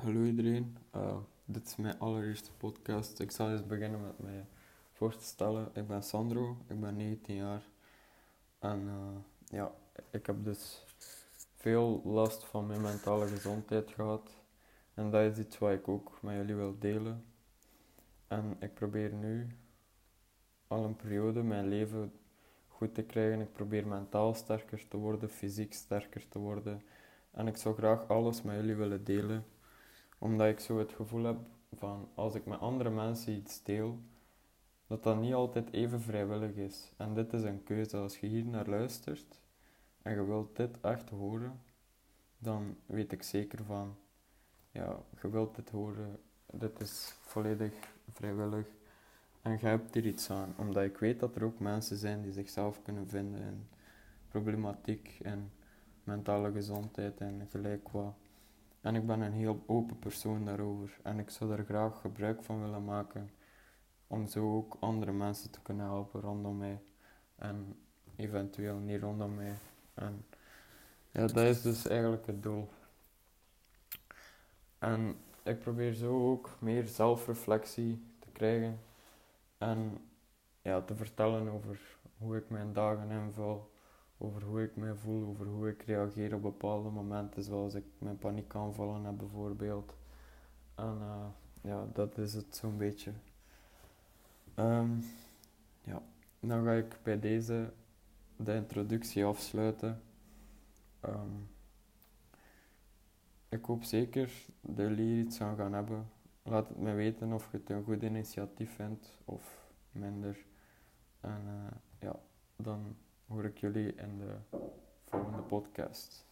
Hallo iedereen, uh, dit is mijn allereerste podcast. Ik zal eens beginnen met mij voor te stellen. Ik ben Sandro, ik ben 19 jaar en uh, ja, ik heb dus veel last van mijn mentale gezondheid gehad. En dat is iets wat ik ook met jullie wil delen. En ik probeer nu al een periode mijn leven goed te krijgen. Ik probeer mentaal sterker te worden, fysiek sterker te worden. En ik zou graag alles met jullie willen delen omdat ik zo het gevoel heb van als ik met andere mensen iets deel, dat dat niet altijd even vrijwillig is. En dit is een keuze. Als je hier naar luistert en je wilt dit echt horen, dan weet ik zeker van, ja, je wilt dit horen. Dit is volledig vrijwillig. En je hebt er iets aan. Omdat ik weet dat er ook mensen zijn die zichzelf kunnen vinden in problematiek en mentale gezondheid en gelijk wat. En ik ben een heel open persoon daarover. En ik zou er graag gebruik van willen maken om zo ook andere mensen te kunnen helpen rondom mij. En eventueel niet rondom mij. En ja, dat is dus eigenlijk het doel. En ik probeer zo ook meer zelfreflectie te krijgen. En ja, te vertellen over hoe ik mijn dagen invul over hoe ik me voel, over hoe ik reageer op bepaalde momenten, zoals ik mijn paniekaanvallen heb bijvoorbeeld. En uh, ja, dat is het zo'n beetje. Um, ja, dan ga ik bij deze de introductie afsluiten. Um, ik hoop zeker dat jullie hier iets aan gaan hebben. Laat het me weten of je het een goed initiatief vindt of minder. En uh, ja, dan hoor ik jullie in de volgende podcast.